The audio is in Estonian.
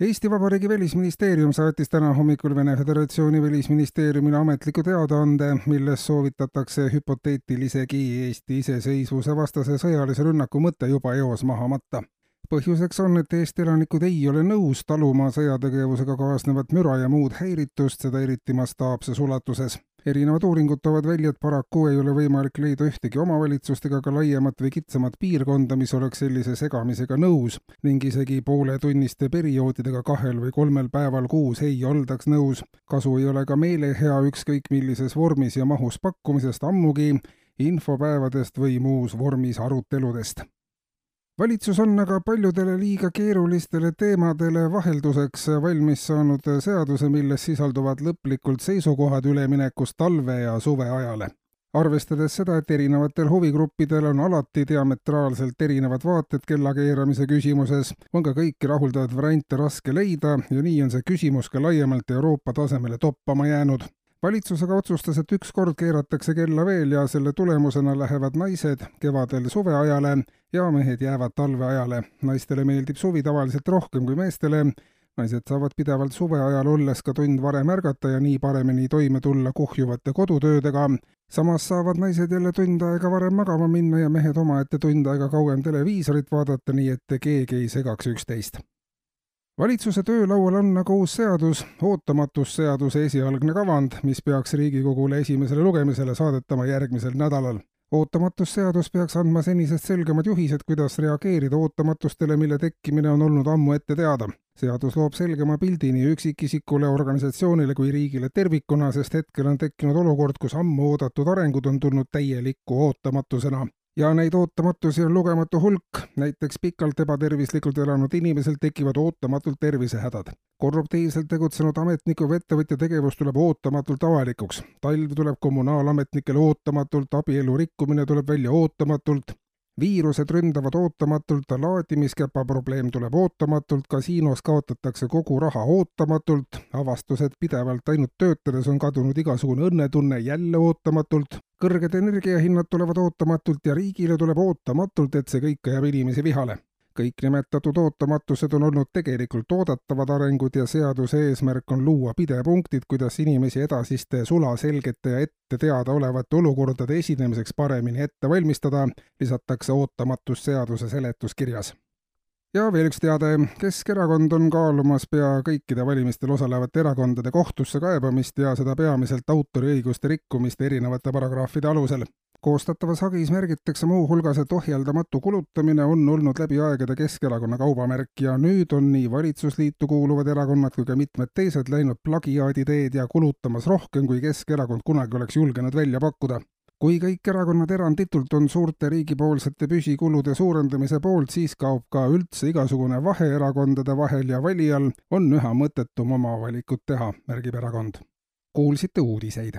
Eesti Vabariigi Välisministeerium saatis täna hommikul Vene Föderatsiooni välisministeeriumile ametliku teadaande, milles soovitatakse hüpoteetilisegi Eesti iseseisvuse vastase sõjalise rünnaku mõte juba eos maha matta põhjuseks on, et Eesti elanikud ei ole nõus taluma sõjategevusega kaasnevat müra ja muud häiritust, seda eriti mastaapses ulatuses. Erinevad uuringud toovad välja, et paraku ei ole võimalik leida ühtegi omavalitsust ega ka laiemat või kitsamat piirkonda, mis oleks sellise segamisega nõus ning isegi pooletunniste perioodidega kahel või kolmel päeval kuus ei oldaks nõus. kasu ei ole ka meelehea ükskõik millises vormis ja mahus pakkumisest, ammugi infopäevadest või muus vormis aruteludest valitsus on aga paljudele liiga keerulistele teemadele vahelduseks valmis saanud seaduse, milles sisalduvad lõplikult seisukohad üleminekust talve ja suve ajale. arvestades seda, et erinevatel huvigruppidel on alati diametraalselt erinevad vaated kellakeeramise küsimuses, on ka kõiki rahuldavat variante raske leida ja nii on see küsimus ka laiemalt Euroopa tasemele toppama jäänud valitsus aga otsustas, et ükskord keeratakse kella veel ja selle tulemusena lähevad naised kevadel suveajale ja mehed jäävad talveajale. naistele meeldib suvi tavaliselt rohkem kui meestele. naised saavad pidevalt suveajal olles ka tund varem ärgata ja nii paremini toime tulla kuhjuvate kodutöödega. samas saavad naised jälle tund aega varem magama minna ja mehed omaette tund aega kauem televiisorit vaadata, nii et keegi ei segaks üksteist valitsuse töölaual on aga uus seadus, ootamatusseaduse esialgne kavand, mis peaks Riigikogule esimesele lugemisele saadetama järgmisel nädalal. ootamatusseadus peaks andma senisest selgemad juhised, kuidas reageerida ootamatustele, mille tekkimine on olnud ammu ette teada. seadus loob selgema pildi nii üksikisikule, organisatsioonile kui riigile tervikuna, sest hetkel on tekkinud olukord, kus ammu oodatud arengud on tulnud täieliku ootamatusena ja neid ootamatusi on lugematu hulk, näiteks pikalt ebatervislikult elanud inimesel tekivad ootamatult tervisehädad. korruptiivselt tegutsenud ametniku või ettevõtja tegevus tuleb ootamatult avalikuks. talv tuleb kommunaalametnikele ootamatult, abielu rikkumine tuleb välja ootamatult, viirused ründavad ootamatult, laadimiskäpa probleem tuleb ootamatult, kasiinos kaotatakse kogu raha ootamatult, avastused pidevalt ainult töötades on kadunud igasugune õnnetunne jälle ootamatult, kõrged energiahinnad tulevad ootamatult ja riigile tuleb ootamatult, et see kõik ajab inimesi vihale. Kõik nimetatud ootamatused on olnud tegelikult oodatavad arengud ja seaduse eesmärk on luua pidepunktid, kuidas inimesi edasiste sulaselgete ja ette teadaolevate olukordade esinemiseks paremini ette valmistada, lisatakse ootamatus seaduse seletuskirjas ja veel üks teade, Keskerakond on kaalumas pea kõikide valimistel osalevate erakondade kohtusse kaebamist ja seda peamiselt autoriõiguste rikkumiste erinevate paragrahvide alusel. Koostatavas hagis märgitakse muuhulgas, et ohjeldamatu kulutamine on olnud läbi aegade Keskerakonna kaubamärk ja nüüd on nii valitsusliitu kuuluvad erakonnad kui ka mitmed teised läinud plagiaaditeed ja kulutamas rohkem, kui Keskerakond kunagi oleks julgenud välja pakkuda kui kõik erakonnad eranditult on suurte riigipoolsete püsikulude suurendamise poolt, siis kaob ka üldse igasugune vahe erakondade vahel ja valijal on üha mõttetum oma valikut teha, märgib erakond. kuulsite uudiseid